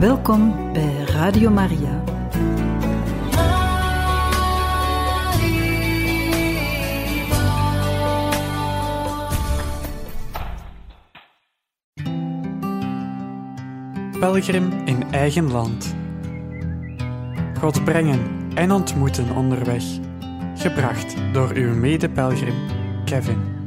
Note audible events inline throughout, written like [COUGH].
Welkom bij Radio Maria. Pelgrim in eigen land. God brengen en ontmoeten onderweg. Gebracht door uw mede-pelgrim Kevin.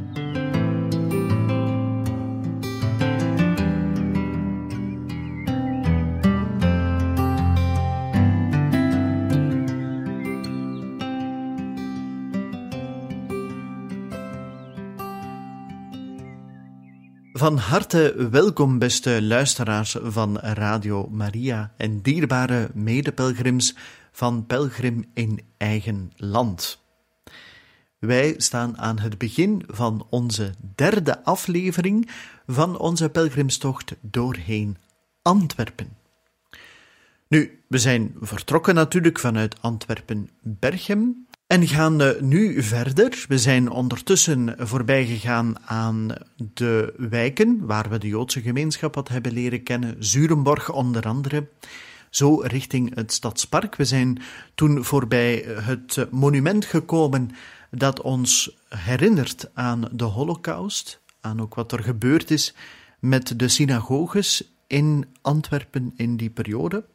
Van harte welkom, beste luisteraars van Radio Maria en dierbare medepelgrims van Pelgrim in Eigen Land. Wij staan aan het begin van onze derde aflevering van onze pelgrimstocht doorheen Antwerpen. Nu, we zijn vertrokken natuurlijk vanuit Antwerpen-Berchem en gaan nu verder. We zijn ondertussen voorbij gegaan aan de wijken waar we de Joodse gemeenschap wat hebben leren kennen, Zurenborg onder andere. Zo richting het stadspark. We zijn toen voorbij het monument gekomen dat ons herinnert aan de Holocaust, aan ook wat er gebeurd is met de synagoges in Antwerpen in die periode.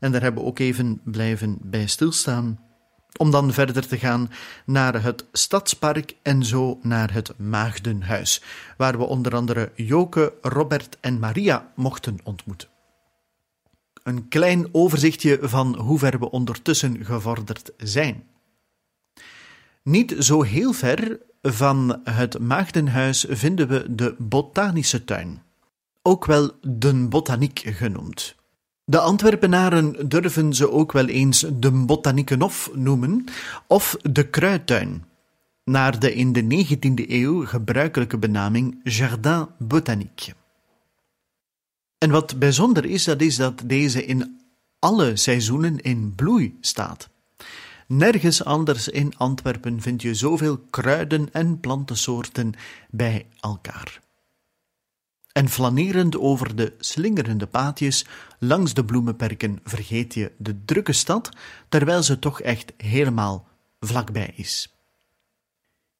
En daar hebben we ook even blijven bij stilstaan om dan verder te gaan naar het Stadspark en zo naar het Maagdenhuis, waar we onder andere Joke, Robert en Maria mochten ontmoeten. Een klein overzichtje van hoe ver we ondertussen gevorderd zijn. Niet zo heel ver van het Maagdenhuis vinden we de Botanische Tuin, ook wel de Botaniek genoemd. De Antwerpenaren durven ze ook wel eens de Botaniekenhof noemen of de Kruidtuin, naar de in de 19e eeuw gebruikelijke benaming Jardin Botanique. En wat bijzonder is, dat is dat deze in alle seizoenen in bloei staat. Nergens anders in Antwerpen vind je zoveel kruiden en plantensoorten bij elkaar. En flanerend over de slingerende paadjes langs de bloemenperken vergeet je de drukke stad, terwijl ze toch echt helemaal vlakbij is.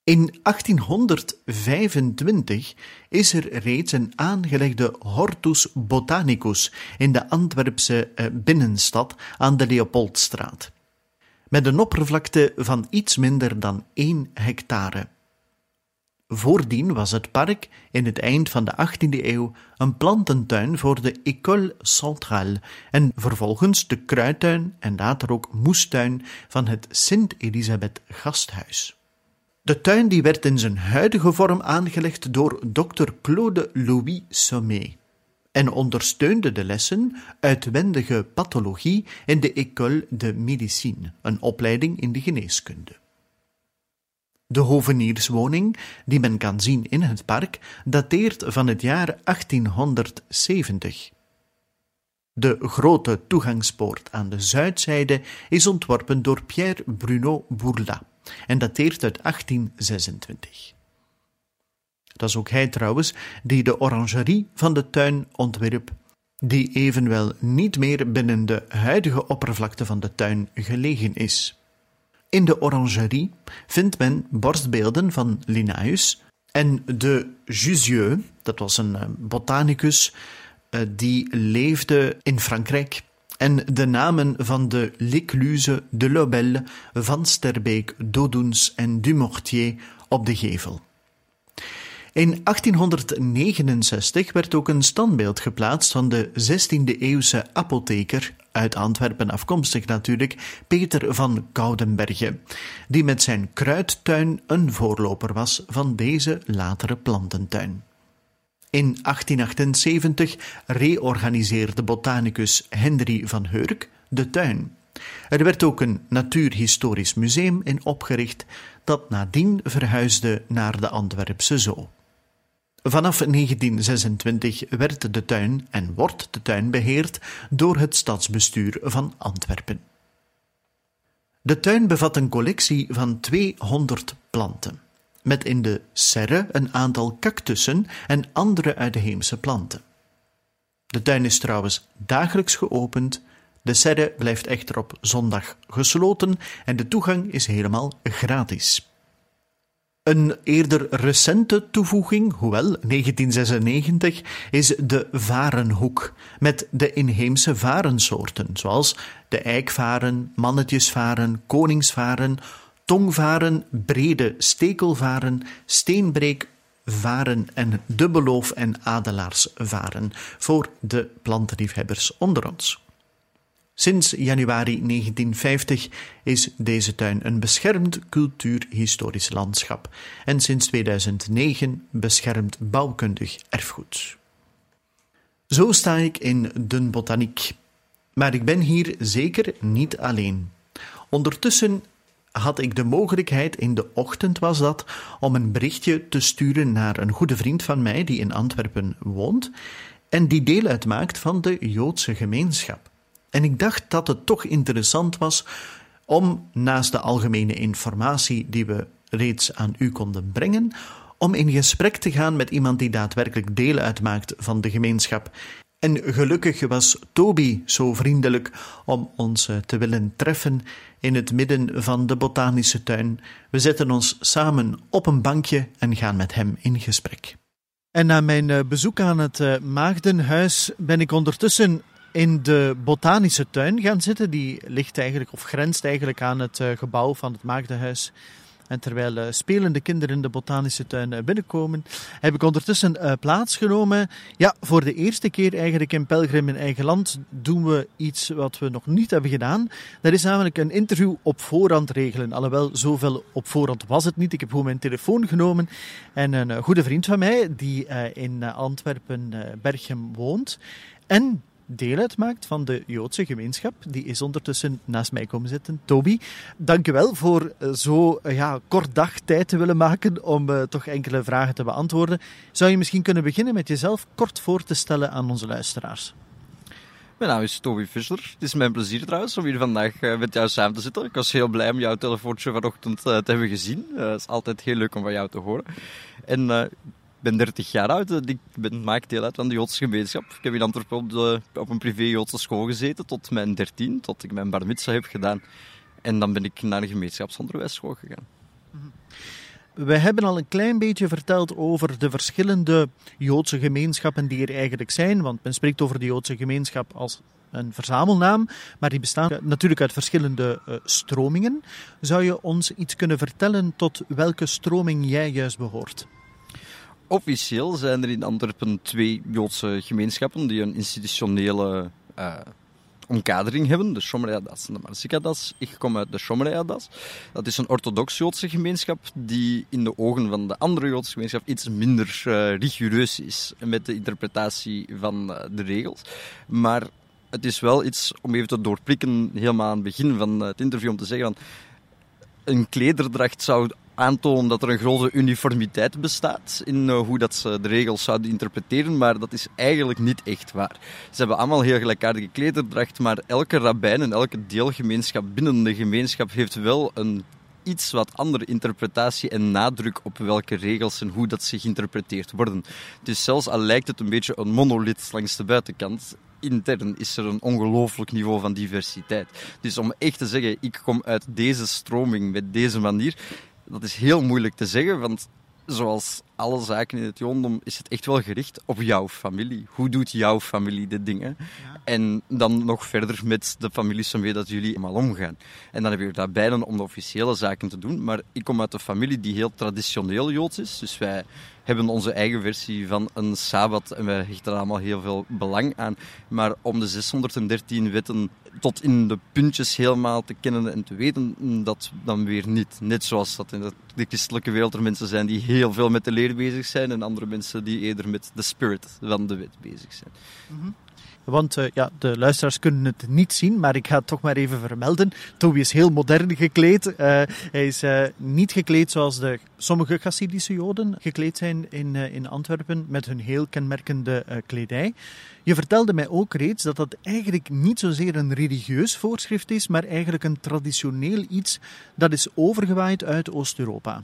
In 1825 is er reeds een aangelegde Hortus Botanicus in de Antwerpse eh, binnenstad aan de Leopoldstraat, met een oppervlakte van iets minder dan 1 hectare. Voordien was het park in het eind van de 18e eeuw een plantentuin voor de École Centrale en vervolgens de kruidtuin en later ook moestuin van het Sint-Elisabeth Gasthuis. De tuin die werd in zijn huidige vorm aangelegd door Dr. Claude Louis Sommet en ondersteunde de lessen uitwendige pathologie in de École de Médecine, een opleiding in de geneeskunde. De hovenierswoning, die men kan zien in het park, dateert van het jaar 1870. De grote toegangspoort aan de zuidzijde is ontworpen door Pierre Bruno Bourla en dateert uit 1826. Dat is ook hij trouwens die de orangerie van de tuin ontwierp, die evenwel niet meer binnen de huidige oppervlakte van de tuin gelegen is. In de orangerie vindt men borstbeelden van Linnaeus en de Jusieu, dat was een eh, botanicus eh, die leefde in Frankrijk, en de namen van de L'Écluse, de Lobel, Van Sterbeek, Dodoens en Dumortier op de gevel. In 1869 werd ook een standbeeld geplaatst van de 16e-eeuwse apotheker uit Antwerpen afkomstig natuurlijk, Peter van Koudenberge, die met zijn kruidtuin een voorloper was van deze latere plantentuin. In 1878 reorganiseerde botanicus Henry van Heurk de tuin. Er werd ook een natuurhistorisch museum in opgericht, dat nadien verhuisde naar de Antwerpse Zoo. Vanaf 1926 werd de tuin en wordt de tuin beheerd door het stadsbestuur van Antwerpen. De tuin bevat een collectie van 200 planten, met in de serre een aantal cactussen en andere uitheemse planten. De tuin is trouwens dagelijks geopend. De serre blijft echter op zondag gesloten en de toegang is helemaal gratis. Een eerder recente toevoeging, hoewel 1996, is de varenhoek met de inheemse varensoorten, zoals de eikvaren, mannetjesvaren, koningsvaren, tongvaren, brede stekelvaren, steenbreekvaren en dubbeloof- en adelaarsvaren voor de plantenliefhebbers onder ons. Sinds januari 1950 is deze tuin een beschermd cultuurhistorisch landschap en sinds 2009 beschermd bouwkundig erfgoed. Zo sta ik in de botaniek. Maar ik ben hier zeker niet alleen. Ondertussen had ik de mogelijkheid, in de ochtend was dat, om een berichtje te sturen naar een goede vriend van mij die in Antwerpen woont en die deel uitmaakt van de Joodse gemeenschap. En ik dacht dat het toch interessant was om naast de algemene informatie die we reeds aan u konden brengen, om in gesprek te gaan met iemand die daadwerkelijk deel uitmaakt van de gemeenschap. En gelukkig was Toby zo vriendelijk om ons eh, te willen treffen in het midden van de botanische tuin. We zetten ons samen op een bankje en gaan met hem in gesprek. En na mijn eh, bezoek aan het eh, Maagdenhuis ben ik ondertussen in de botanische tuin gaan zitten. Die ligt eigenlijk, of grenst eigenlijk aan het eh, gebouw van het Maagdenhuis. En terwijl uh, spelende kinderen de botanische tuin uh, binnenkomen, heb ik ondertussen uh, plaatsgenomen. Ja, voor de eerste keer eigenlijk in Pelgrim in eigen land doen we iets wat we nog niet hebben gedaan. Dat is namelijk een interview op voorhand regelen. Alhoewel, zoveel op voorhand was het niet. Ik heb gewoon mijn telefoon genomen en een goede vriend van mij, die in Antwerpen, Berchem woont. En deel uitmaakt van de Joodse gemeenschap. Die is ondertussen naast mij komen zitten. Toby, dankjewel voor eh, zo eh, ja, kort dag tijd te willen maken om uh, toch enkele vragen te beantwoorden. Zou je misschien kunnen beginnen met jezelf kort voor te stellen aan onze luisteraars? Mijn naam is Toby Visser. Het is mijn plezier trouwens om hier vandaag met jou samen te zitten. Ik was heel blij om jouw telefoontje vanochtend te hebben gezien. het is altijd heel leuk om van jou te horen. En ben 30 jaar oud. Ik ben, maak deel uit van de Joodse gemeenschap. Ik heb in Antwerpen op, een privé Joodse school gezeten tot mijn 13, tot ik mijn bar mitzvah heb gedaan. En dan ben ik naar de gemeenschapsonderwijsschool gegaan. We hebben al een klein beetje verteld over de verschillende Joodse gemeenschappen die er eigenlijk zijn. Want men spreekt over de Joodse gemeenschap als een verzamelnaam, maar die bestaan natuurlijk uit verschillende uh, stromingen. Zou je ons iets kunnen vertellen tot welke stroming jij juist behoort? Officieel zijn er in Antwerpen twee Joodse gemeenschappen die een institutionele uh, omkadering hebben. De Shomrei Das en de Marsika Das. Ik kom uit de Shomrei Das. Dat is een orthodox Joodse gemeenschap die in de ogen van de andere Joodse gemeenschap iets minder uh, rigoureus is met de interpretatie van uh, de regels. Maar het is wel iets om even te doorprikken, helemaal aan het begin van het interview, om te zeggen van een klederdracht zou aantonen dat er een grote uniformiteit bestaat in uh, hoe dat ze de regels zouden interpreteren, maar dat is eigenlijk niet echt waar. Ze hebben allemaal heel gelijkaardige klederdracht, maar elke rabbijn en elke deelgemeenschap binnen de gemeenschap heeft wel een iets wat andere interpretatie en nadruk op welke regels en hoe dat zich geïnterpreteerd worden. Dus zelfs al lijkt het een beetje een monolith langs de buitenkant, intern is er een ongelooflijk niveau van diversiteit. Dus om echt te zeggen, ik kom uit deze stroming met deze manier, dat is heel moeilijk te zeggen, want zoals alle zaken in het Jodendom is het echt wel gericht op jouw familie. Hoe doet jouw familie de dingen? En dan nog verder met de families waarmee dat jullie allemaal omgaan. En dan heb je daar bijna om de officiële zaken te doen. Maar ik kom uit een familie die heel traditioneel Joods is. Dus wij hebben onze eigen versie van een Sabbat en wij hechten er allemaal heel veel belang aan. Maar om de 613 wetten tot in de puntjes helemaal te kennen en te weten, dat dan weer niet. Net zoals dat in de, christelijke wereld er mensen zijn die heel veel met de leer bezig zijn en andere mensen die eerder met de spirit van de wet bezig zijn. Mhm. Want uh, ja, de luisteraars kunnen het niet zien, maar ik ga het toch maar even vermelden. Toby is heel modern gekleed. Uh, hij is uh, niet gekleed zoals de, sommige Hasidische Joden gekleed zijn in, in Antwerpen, met hun heel kenmerkende kledij. Je vertelde mij ook reeds dat dat eigenlijk niet zozeer een religieus voorschrift is, maar eigenlijk een traditioneel iets dat is overgewaaid uit Oost-Europa.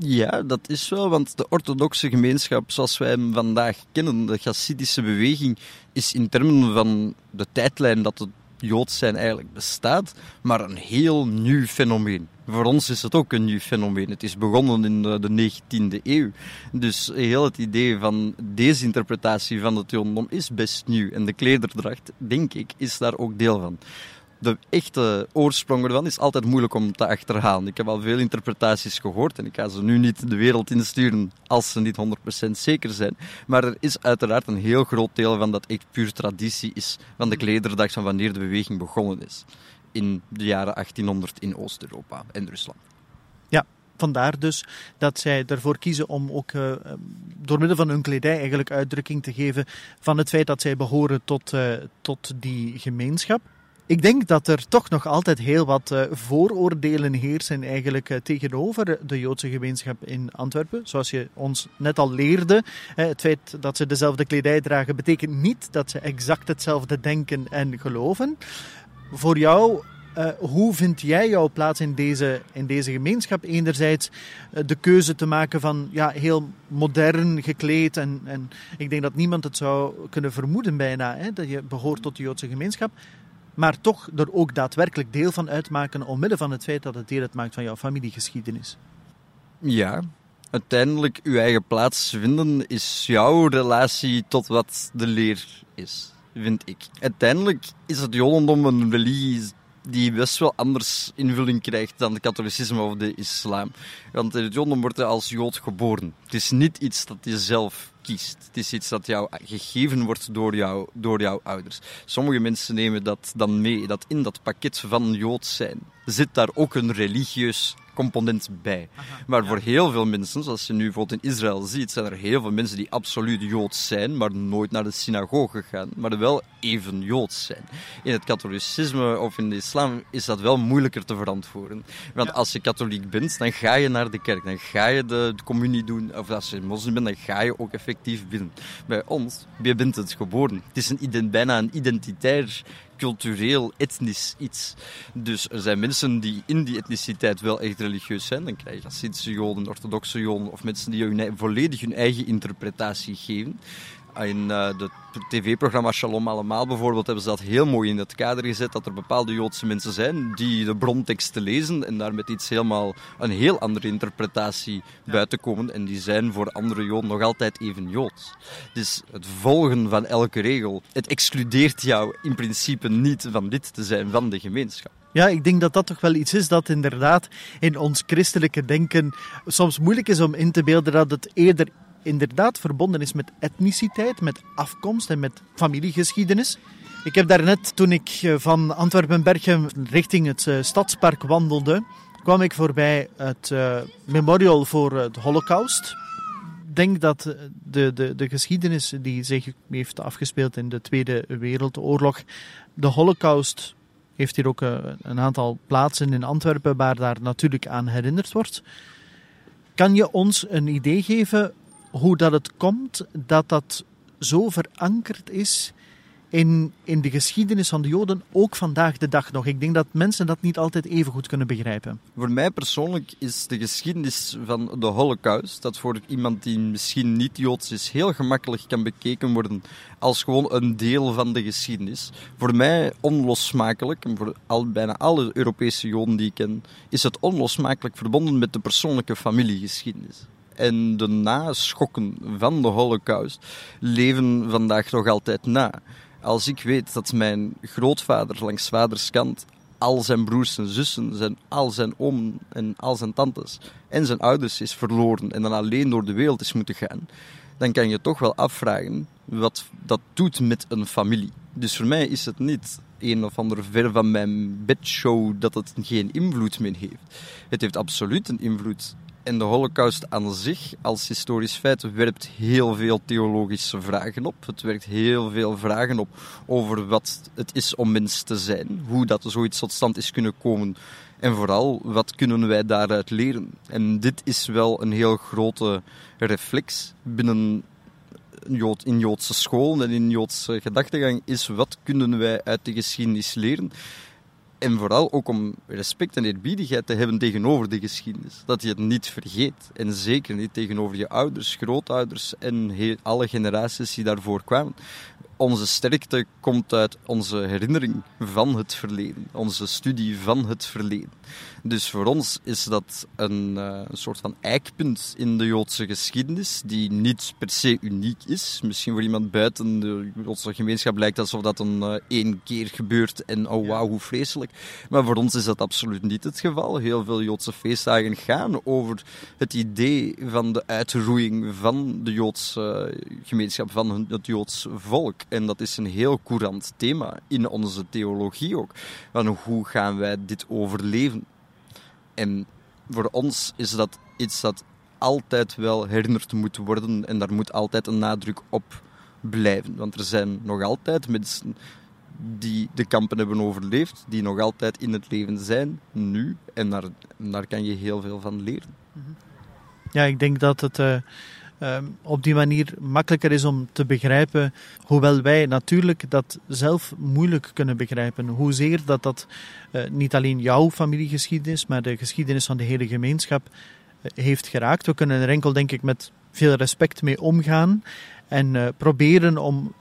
Ja, dat is wel, want de orthodoxe gemeenschap zoals wij hem vandaag kennen, de Hasidische beweging, is in termen van de tijdlijn dat het Joods zijn eigenlijk bestaat, maar een heel nieuw fenomeen. Voor ons is het ook een nieuw fenomeen. Het is begonnen in de, 19e eeuw. Dus heel het idee van deze interpretatie van het Jodendom is best nieuw. En de klederdracht, denk ik, is daar ook deel van de echte oorsprong ervan is altijd moeilijk om te achterhalen. Ik heb al veel interpretaties gehoord en ik ga ze nu niet de wereld insturen als ze niet 100% zeker zijn. Maar er is uiteraard een heel groot deel van dat echt puur traditie is van de klederdag van wanneer de beweging begonnen is. In de jaren 1800 in Oost-Europa en Rusland. Ja, vandaar dus dat zij ervoor kiezen om ook uh, door middel van hun kledij eigenlijk uitdrukking te geven van het feit dat zij behoren tot, uh, tot die gemeenschap. Ik denk dat er toch nog altijd heel wat uh, vooroordelen heersen eigenlijk uh, tegenover de Joodse gemeenschap in Antwerpen. Zoals je ons net al leerde, het feit dat ze dezelfde kledij dragen betekent niet dat ze exact hetzelfde denken en geloven. Voor jou, hoe vind jij jouw plaats in deze, in deze gemeenschap? Enerzijds de keuze te maken van ja, heel modern gekleed. En, en ik denk dat niemand het zou kunnen vermoeden bijna, hè, dat je behoort tot de Joodse gemeenschap maar toch er ook daadwerkelijk deel van uitmaken omwille van het feit dat het deel uitmaakt van jouw familiegeschiedenis. Ja, uiteindelijk uw eigen plaats vinden is jouw relatie tot wat de leer is, vind ik. Uiteindelijk is het Jodendom een religie die best wel anders invulling krijgt dan het katholicisme of de islam. Want in het wordt je als Jood geboren. Het is niet iets dat je zelf kiest. Het is iets dat jou gegeven wordt door, jou, door jouw ouders. Sommige mensen nemen dat dan mee, dat in dat pakket van Jood zijn zit daar ook een religieus component bij. maar voor heel veel mensen, zoals je nu bijvoorbeeld in Israël ziet, zijn er heel veel mensen die absoluut Joods zijn, maar nooit naar de synagoge gaan, maar wel even Joods zijn. In het katholicisme of in de islam is dat wel moeilijker te verantwoorden. Want als je katholiek bent, dan ga je naar de kerk, dan ga je de, de communie doen, of als je moslim bent, dan ga je ook effectief binnen. Bij ons, je bent het geboren. Het is een, bijna een identitair cultureel, etnisch iets. Dus er zijn mensen die in die etniciteit wel echt religieus zijn. Dan krijg je Hasidische Joden, orthodoxe Joden of mensen die hun, volledig hun eigen interpretatie geven. In uh, de tv-programma Shalom Allemaal bijvoorbeeld hebben ze dat heel mooi in het kader gezet. Dat er bepaalde Joodse mensen zijn die de bronteksten lezen en daar met iets helemaal, een heel andere interpretatie buiten komen. En die zijn voor andere Joden nog altijd even Joods. Dus het volgen van elke regel, het excludeert jou in principe niet van lid te zijn van de gemeenschap. Ja, ik denk dat dat toch wel iets is dat inderdaad in ons christelijke denken soms moeilijk is om in te beelden dat het eerder inderdaad verbonden is met etniciteit, met afkomst en met familiegeschiedenis. Ik heb daarnet, toen ik eh, van Antwerpen-Berchem richting het eh, stadspark wandelde, kwam ik voorbij het uh, memorial voor de Holocaust. Ik denk dat de, de, de geschiedenis die zich heeft afgespeeld in de Tweede Wereldoorlog, de Holocaust heeft hier ook een aantal plaatsen in Antwerpen waar daar natuurlijk aan herinnerd wordt. Kan je ons een idee geven hoe dat het komt dat dat zo verankerd is in, in de geschiedenis van de Joden, ook vandaag de dag nog. Ik denk dat mensen dat niet altijd even goed kunnen begrijpen. Voor mij persoonlijk is de geschiedenis van de Holocaust, dat voor iemand die misschien niet Joods is, heel gemakkelijk kan bekeken worden als gewoon een deel van de geschiedenis. Voor mij onlosmakelijk, en voor al, bijna alle Europese Joden die ik ken, is het onlosmakelijk verbonden met de persoonlijke familiegeschiedenis en de naschokken van de Holocaust leven vandaag nog altijd na. Als ik weet dat mijn grootvader langs vaders kant al zijn broers en zussen, zijn, al zijn oom en al zijn tantes en zijn ouders is verloren en dan alleen door de wereld is moeten gaan, dan kan je toch wel afvragen wat dat doet met een familie. Dus voor mij is het niet een of andere ver van mijn bedshow dat het geen invloed meer heeft. Het heeft absoluut een invloed en de Holocaust aan zich als historisch feit werpt heel veel theologische vragen op. Het werkt heel veel vragen op over wat het is om mens te zijn, hoe dat zoiets tot stand is kunnen komen en vooral wat kunnen wij daaruit leren. En dit is wel een heel grote reflex binnen Jood, in Joodse school en in Joodse gedachtegang is wat kunnen wij uit de geschiedenis leren En vooral ook om respect en eerbiedigheid te hebben tegenover de geschiedenis. Dat je het niet vergeet. En zeker niet tegenover je ouders, grootouders en alle generaties die daarvoor kwamen onze sterkte komt uit onze herinnering van het verleden, onze studie van het verleden. Dus voor ons is dat een, uh, een, soort van eikpunt in de Joodse geschiedenis, die niet per se uniek is. Misschien voor iemand buiten de Joodse gemeenschap lijkt alsof dat een uh, één keer gebeurt en oh wauw, hoe vreselijk. Maar voor ons is dat absoluut niet het geval. Heel veel Joodse feestdagen gaan over het idee van de uitroeiing van de Joodse gemeenschap, van het Joods volk. En dat is een heel courant thema in onze theologie ook. Van hoe gaan wij dit overleven? En voor ons is dat iets dat altijd wel herinnerd moet worden en daar moet altijd een nadruk op blijven. Want er zijn nog altijd mensen die de kampen hebben overleefd, die nog altijd in het leven zijn, nu. En daar, daar kan je heel veel van leren. Ja, ik denk dat het uh, op die manier makkelijker is om te begrijpen, hoewel wij natuurlijk dat zelf moeilijk kunnen begrijpen. Hoezeer dat dat uh, niet alleen jouw familiegeschiedenis, maar de geschiedenis van de hele gemeenschap uh, heeft geraakt. We kunnen er enkel, denk ik, met veel respect mee omgaan en uh, proberen om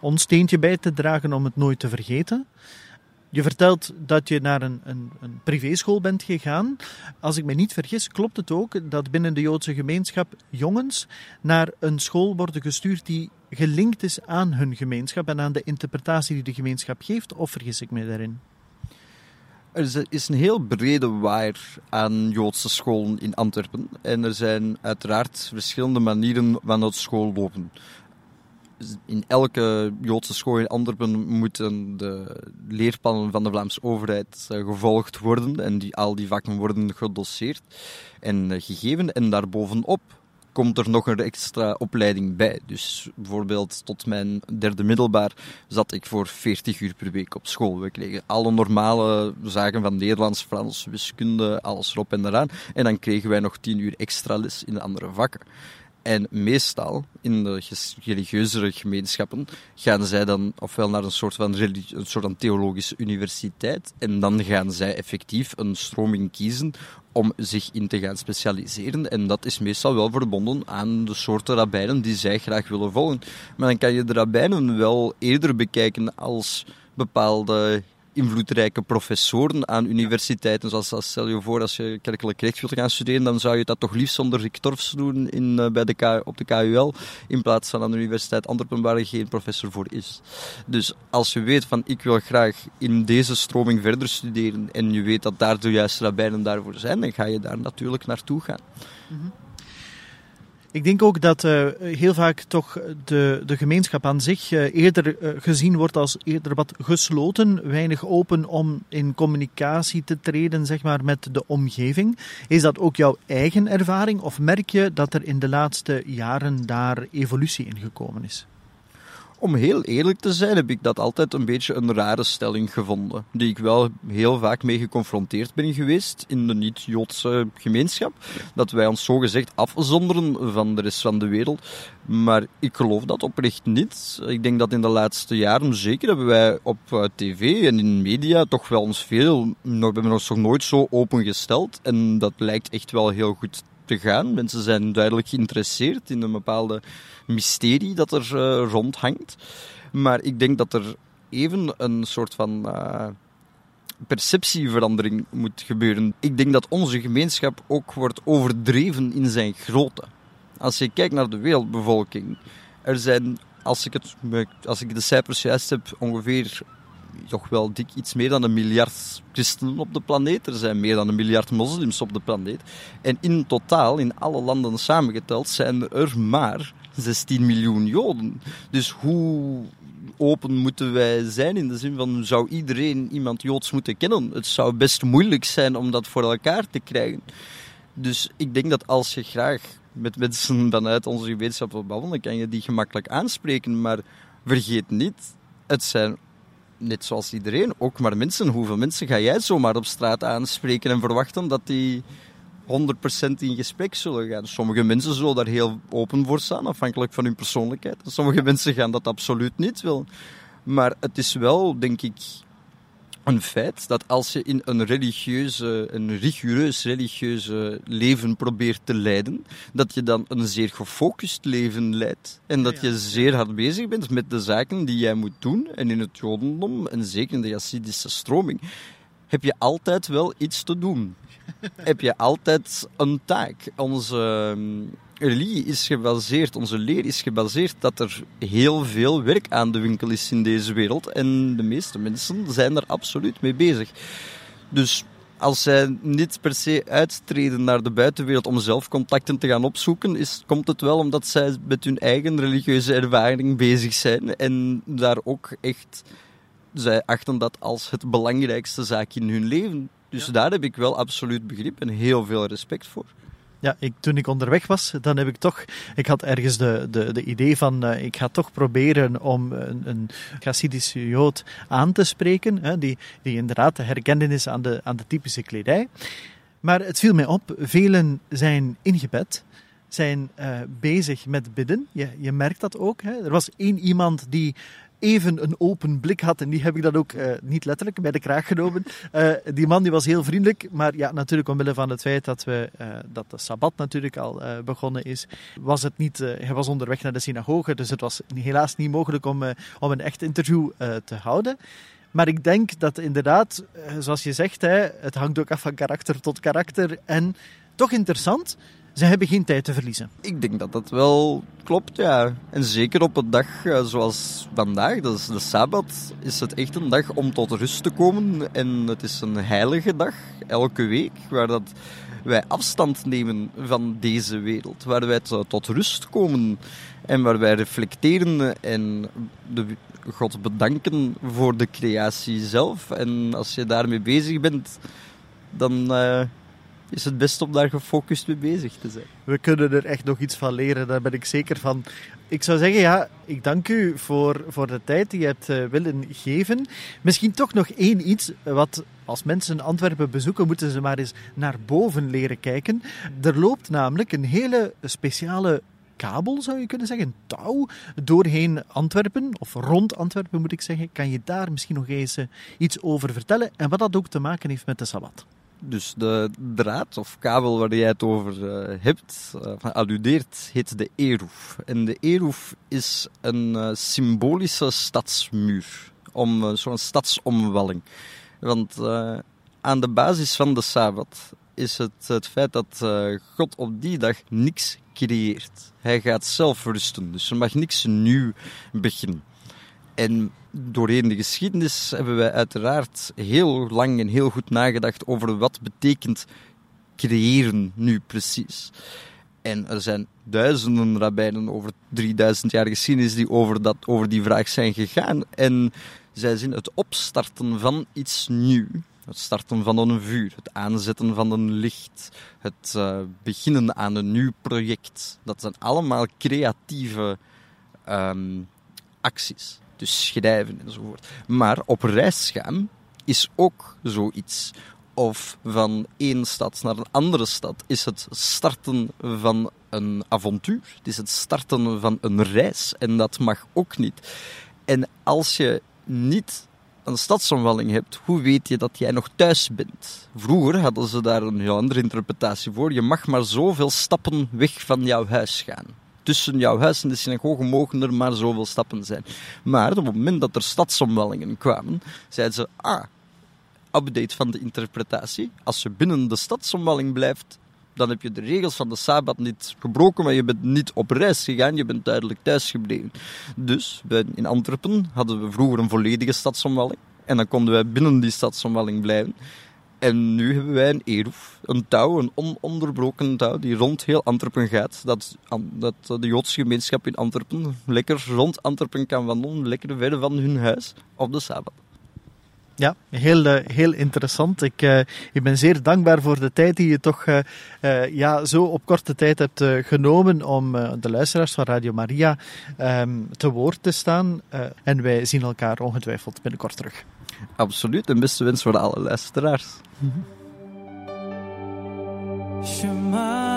ons steentje bij te dragen om het nooit te vergeten. Je vertelt dat je naar een, een, een privéschool bent gegaan. Als ik me niet vergis, klopt het ook dat binnen de Joodse gemeenschap jongens naar een school worden gestuurd die gelinkt is aan hun gemeenschap en aan de interpretatie die de gemeenschap geeft? Of vergis ik me daarin? Er is een heel brede waaier aan Joodse scholen in Antwerpen. En er zijn uiteraard verschillende manieren van het school lopen in elke Joodse school in Antwerpen moeten de leerplannen van de Vlaamse overheid eh, gevolgd worden. En die, al die vakken worden gedosseerd en eh, gegeven. En daarbovenop komt er nog een extra opleiding bij. Dus bijvoorbeeld tot mijn derde middelbaar zat ik voor 40 uur per week op school. We kregen alle normale zaken van Nederlands, Frans, wiskunde, alles erop en eraan. En dan kregen wij nog 10 uur extra les in de andere vakken. En meestal, in de religieuzere gemeenschappen, gaan zij dan ofwel naar een soort van, een soort van theologische universiteit en dan gaan zij effectief een stroming kiezen om zich in te gaan specialiseren. En dat is meestal wel verbonden aan de soorten rabbijnen die zij graag willen volgen. Maar dan kan je de rabbijnen wel eerder bekijken als bepaalde invloedrijke professoren aan universiteiten. Zoals, stel je voor, als je kerkelijk recht wilt gaan studeren, dan zou je dat toch liefst zonder Rick doen in, uh, bij de K, op de KUL, in plaats van aan de Universiteit Antwerpen, waar er geen professor voor is. Dus als je weet van, ik wil graag in deze stroming verder studeren, en je weet dat daar de juiste rabbijnen daarvoor zijn, dan ga je daar natuurlijk naartoe gaan. -hmm. Ik denk ook dat uh, heel vaak toch de, de gemeenschap aan zich uh, eerder uh, gezien wordt als eerder wat gesloten, weinig open om in communicatie te treden zeg maar, met de omgeving. Is dat ook jouw eigen ervaring of merk je dat er in de laatste jaren daar evolutie in gekomen is? Om heel eerlijk te zijn, heb ik dat altijd een beetje een rare stelling gevonden. Die ik wel heel vaak mee geconfronteerd ben geweest in de niet-Joodse gemeenschap. Dat wij ons zogezegd afzonderen van de rest van de wereld. Maar ik geloof dat oprecht niet. Ik denk dat in de laatste jaren, zeker hebben wij op eh, tv en in media toch wel ons veel. We hebben ons nog nooit zo opengesteld. En dat lijkt echt wel heel goed te gaan. Mensen zijn duidelijk geïnteresseerd in een bepaalde mysterie dat er uh, rondhangt. Maar ik denk dat er even een soort van uh, perceptieverandering moet gebeuren. Ik denk dat onze gemeenschap ook wordt overdreven in zijn grootte. Als je kijkt naar de wereldbevolking, er zijn, als ik, het, als ik de cijfers juist heb, ongeveer toch wel dik iets meer dan een miljard christenen op de planeet. Er zijn meer dan een miljard moslims op de planeet. En in totaal, in alle landen samengeteld, zijn er maar 16 miljoen Joden. Dus hoe open moeten wij zijn in de zin van zou iedereen iemand Joods moeten kennen? Het zou best moeilijk zijn om dat voor elkaar te krijgen. Dus ik denk dat als je graag met mensen vanuit onze gemeenschap wil kan je die gemakkelijk aanspreken. Maar vergeet niet, het zijn net zoals iedereen ook maar mensen. Hoeveel mensen ga jij zomaar op straat aanspreken en verwachten dat die 100% in gesprek zullen gaan. Sommige mensen zullen daar heel open voor staan, afhankelijk van hun persoonlijkheid. Sommige mensen gaan dat absoluut niet willen. Maar het is wel, denk ik, een feit dat als je in een religieuze, een rigoureus religieuze leven probeert te leiden, dat je dan een zeer gefocust leven leidt. En dat je zeer hard bezig bent met de zaken die jij moet doen. En in het Jodendom, en zeker in de Hasidische stroming, heb je altijd wel iets te doen. [LAUGHS] heb je altijd een taak. Onze ehm, religie is gebaseerd, onze leer is gebaseerd dat er heel veel werk aan de winkel is in deze wereld. En de meeste mensen zijn er absoluut mee bezig. Dus als zij niet per se uittreden naar de buitenwereld om zelf contacten te gaan opzoeken, is, komt het wel omdat zij met hun eigen religieuze ervaring bezig zijn en daar ook echt, zij achten dat als het belangrijkste zaak in hun leven. Dus daar heb ik wel absoluut begrip en heel veel respect voor. Ja, ik, toen ik onderweg was, dan heb ik toch... Ik had ergens de, de, de idee van... Uh, ik ga toch proberen om een, een Jood aan te spreken. Hè, die, die inderdaad herkenden is aan de, aan de typische kledij. Maar het viel mij op, velen zijn ingebed zijn uh, bezig met bidden. Je, je merkt dat ook. Hè. Er was één iemand die even een open blik had. En die heb ik dan ook uh, niet letterlijk bij de kraag genomen. Uh, die man die was heel vriendelijk, maar ja, natuurlijk omwille van het feit dat, we, uh, dat de Sabbat natuurlijk al begonnen is, was het niet, hij was onderweg naar de synagoge, dus het was helaas niet mogelijk om, om een echt interview te houden. Maar ik denk dat inderdaad, zoals je zegt, hè, het hangt ook af van karakter tot karakter. En toch interessant, ze hebben geen tijd te verliezen. Ik denk dat dat wel klopt, ja. En zeker op een dag uh, zoals vandaag, dat is de Sabbat, is het echt een dag om tot rust te komen. En het is een heilige dag, elke week, waar dat wij afstand nemen van deze wereld. Waar wij tot rust komen en waar wij reflecteren en de God bedanken voor de creatie zelf. En als je daarmee bezig bent, dan... Uh, is het best om daar gefocust mee bezig te zijn. We kunnen er echt nog iets van leren, daar ben ik zeker van. Ik zou zeggen, ja, ik dank u voor, voor de tijd die je hebt uh, willen geven. Misschien toch nog één iets, wat als mensen Antwerpen bezoeken, moeten ze maar eens naar boven leren kijken. Er loopt namelijk een hele speciale kabel, zou je kunnen zeggen, een touw, doorheen Antwerpen, of rond Antwerpen moet ik zeggen. Kan je daar misschien nog eens uh, iets over vertellen en wat dat ook te maken heeft met de Sabbat? Dus de draad of kabel waar jij het over uh, hebt, uh, alludeert, heet de Eroef. En de Eroef is een uh, symbolische stadsmuur, om zo'n stadsomwalling. Want aan de basis van de Sabbat is het het feit dat God op die dag niks creëert. Hij gaat zelf rusten, dus er mag niks nieuw beginnen. En doorheen de geschiedenis hebben wij uiteraard heel lang en heel goed nagedacht over wat betekent creëren nu precies. En er zijn duizenden rabbijnen over 3000 jaar geschiedenis die over, dat, over die vraag zijn gegaan. En zij zien het opstarten van iets nieuw. Het starten van een vuur, het aanzetten van een licht, het uh, beginnen aan een nieuw project. Dat zijn allemaal creatieve um, acties. Dus schrijven enzovoort. Maar op reis gaan is ook zoiets. Of van één stad naar een andere stad is het starten van een avontuur. Het is het starten van een reis. En dat mag ook niet. En als je niet een stadsomwalling hebt, hoe weet je dat jij nog thuis bent? Vroeger hadden ze daar een heel andere interpretatie voor. Je mag maar zoveel stappen weg van jouw huis gaan tussen jouw huis en de synagoge mogen er maar zoveel stappen zijn. Maar op het moment dat er stadsomwellingen kwamen, zeiden ze, ah, update van de interpretatie. Als je binnen de stadsomwelling blijft, dan heb je de regels van de Sabbat niet gebroken, maar je bent niet op reis gegaan, je bent duidelijk thuis gebleven. Dus in Antwerpen hadden we vroeger een volledige stadsomwelling. En dan konden wij binnen die stadsomwelling blijven. En nu hebben wij een eroef, een touw, een ononderbroken touw, die rond heel Antwerpen gaat. Dat, dat de Joodse gemeenschap in Antwerpen lekker rond Antwerpen kan wandelen, lekker verder van hun huis op de Sabbat. Ja, heel, uh, heel interessant. Ik, uh, ik ben zeer dankbaar voor de tijd die je toch uh, ja, zo op korte tijd hebt genomen om de luisteraars van Radio Maria um, te woord te staan. en wij zien elkaar ongetwijfeld binnenkort terug. Absoluut, en beste wens voor alle luisteraars. Israel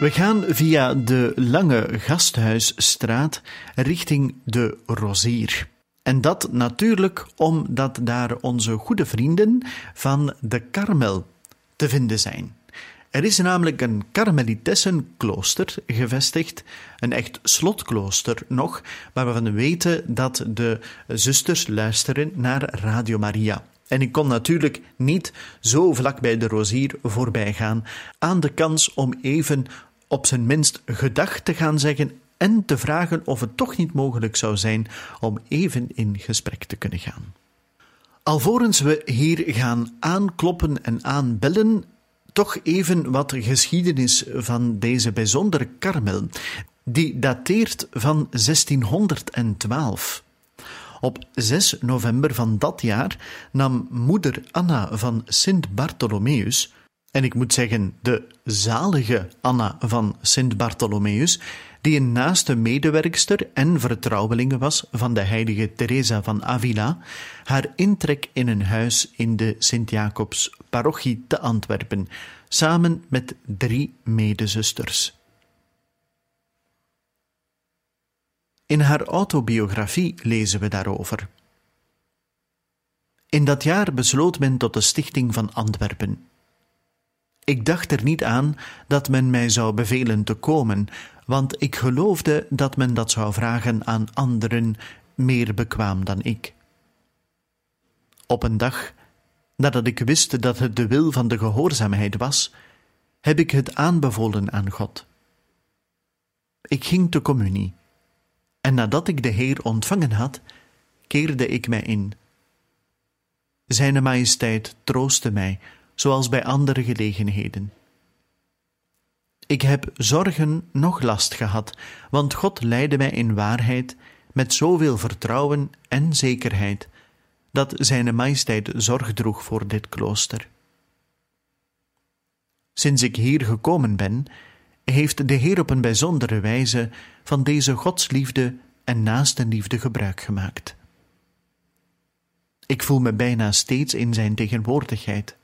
We gaan via de lange gasthuisstraat richting de Rozier. En dat natuurlijk omdat daar onze goede vrienden van de Karmel te vinden zijn. Er is namelijk een Karmelitessenklooster gevestigd, een echt slotklooster nog, waarvan we weten dat de zusters luisteren naar Radio Maria. En ik kon natuurlijk niet zo vlak bij de Rozier voorbij gaan aan de kans om even op zijn minst gedacht te gaan zeggen en te vragen of het toch niet mogelijk zou zijn om even in gesprek te kunnen gaan. Alvorens we hier gaan aankloppen en aanbellen, toch even wat geschiedenis van deze bijzondere karmel. Die dateert van 1612. Op 6 november van dat jaar nam moeder Anna van Sint Bartholomeus en ik moet zeggen, de zalige Anna van Sint Bartholomeus, die een naaste medewerkster en vertrouwelinge was van de heilige Teresa van Avila, haar intrek in een huis in de Sint-Jacobs parochie te Antwerpen, samen met drie medezusters. In haar autobiografie lezen we daarover. In dat jaar besloot men tot de stichting van Antwerpen. Ik dacht er niet aan dat men mij zou bevelen te komen, want ik geloofde dat men dat zou vragen aan anderen meer bekwaam dan ik. Op een dag, nadat ik wist dat het de wil van de gehoorzaamheid was, heb ik het aanbevolen aan God. Ik ging te communie, en nadat ik de Heer ontvangen had, keerde ik mij in. Zijne majesteit troostte mij zoals bij andere gelegenheden. Ik heb zorgen nog last gehad, want God leidde mij in waarheid met zoveel vertrouwen en zekerheid, dat Zijne Majesteit zorg droeg voor dit klooster. Sinds ik hier gekomen ben, heeft de Heer op een bijzondere wijze van deze godsliefde en naastenliefde gebruik gemaakt. Ik voel me bijna steeds in Zijn tegenwoordigheid.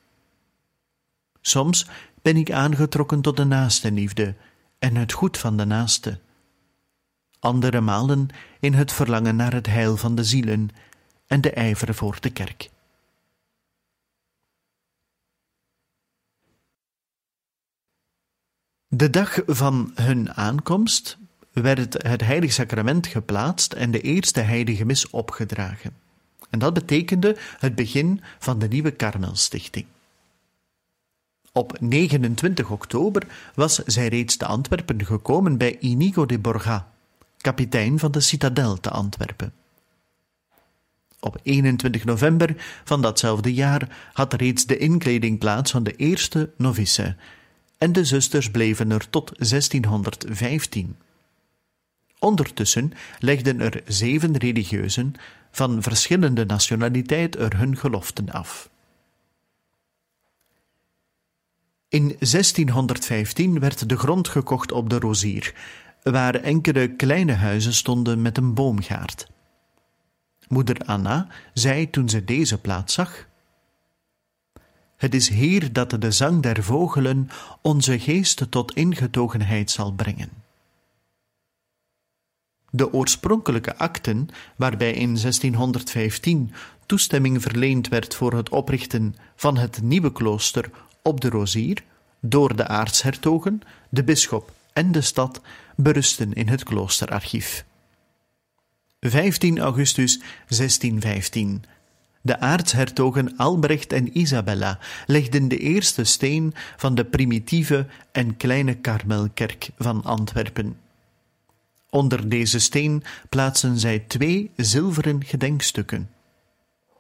Soms ben ik aangetrokken tot de naaste liefde en het goed van de naaste. Andere malen in het verlangen naar het heil van de zielen en de ijver voor de kerk. De dag van hun aankomst werd het heilig sacrament geplaatst en de eerste heilige mis opgedragen. En dat betekende het begin van de nieuwe Karmelstichting. Op 29 oktober was zij reeds te Antwerpen gekomen bij Inigo de Borja, kapitein van de citadel te Antwerpen. Op 21 november van datzelfde jaar had reeds de inkleding plaats van de eerste novice, en de zusters bleven er tot 1615. Ondertussen legden er zeven religieuzen van verschillende nationaliteit er hun geloften af. In 1615 werd de grond gekocht op de Rozier, waar enkele kleine huizen stonden met een boomgaard. Moeder Anna zei toen ze deze plaats zag: Het is hier dat de zang der vogelen onze geest tot ingetogenheid zal brengen. De oorspronkelijke akten, waarbij in 1615 toestemming verleend werd voor het oprichten van het nieuwe klooster op de Rozier, door de aartshertogen, de bisschop en de stad, berusten in het kloosterarchief. 15 augustus 1615. De aartshertogen Albrecht en Isabella legden de eerste steen van de primitieve en kleine Karmelkerk van Antwerpen. Onder deze steen plaatsen zij twee zilveren gedenkstukken.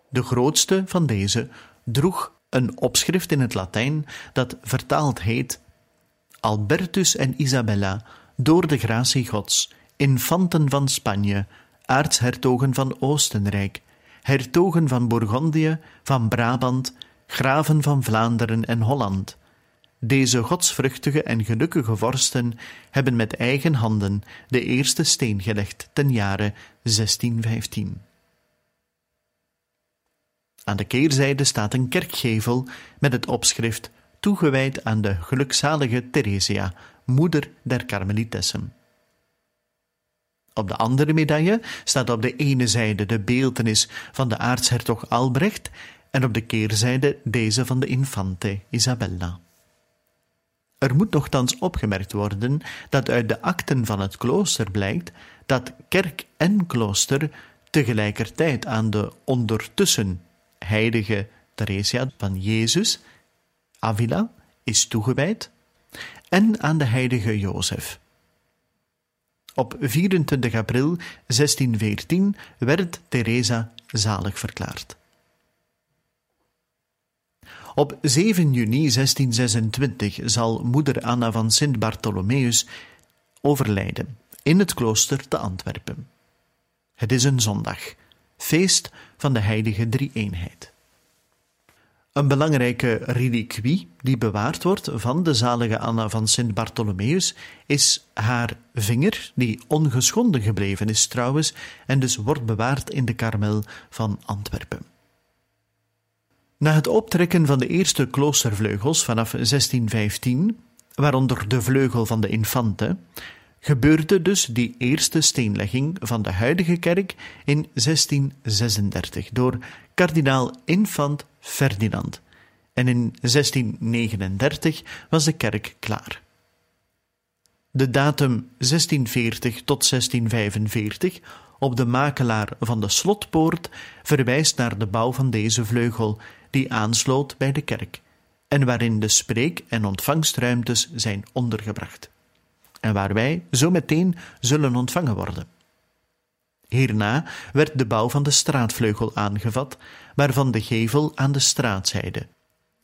De grootste van deze droeg een opschrift in het Latijn dat vertaald heet Albertus en Isabella, door de gratie Gods, infanten van Spanje, aartshertogen van Oostenrijk, hertogen van Bourgondië, van Brabant, graven van Vlaanderen en Holland. Deze godsvruchtige en gelukkige vorsten hebben met eigen handen de eerste steen gelegd ten jare 1615. Aan de keerzijde staat een kerkgevel met het opschrift toegewijd aan de gelukzalige Theresia, moeder der Karmelitessen. Op de andere medaille staat op de ene zijde de beeltenis van de aartshertog Albrecht en op de keerzijde deze van de infante Isabella. Er moet nogthans opgemerkt worden dat uit de akten van het klooster blijkt dat kerk en klooster tegelijkertijd aan de ondertussen heilige Theresia van Jezus, Avila, is toegewijd, en aan de heilige Jozef. Op 24 april 1614 werd Teresa zalig verklaard. Op 7 juni 1626 zal moeder Anna van Sint Bartholomeus overlijden in het klooster te Antwerpen. Het is een zondag, feest van de heilige drie-eenheid. Een belangrijke reliquie die bewaard wordt van de zalige Anna van Sint Bartholomeus is haar vinger, die ongeschonden gebleven is trouwens en dus wordt bewaard in de karmel van Antwerpen. Na het optrekken van de eerste kloostervleugels vanaf 1615, waaronder de vleugel van de Infante, gebeurde dus die eerste steenlegging van de huidige kerk in 1636 door kardinaal Infant Ferdinand. En in 1639 was de kerk klaar. De datum 1640 tot 1645 op de makelaar van de slotpoort verwijst naar de bouw van deze vleugel, die aansloot bij de kerk, en waarin de spreek- en ontvangstruimtes zijn ondergebracht en waar wij zo meteen zullen ontvangen worden. Hierna werd de bouw van de straatvleugel aangevat, waarvan de gevel aan de straatzijde.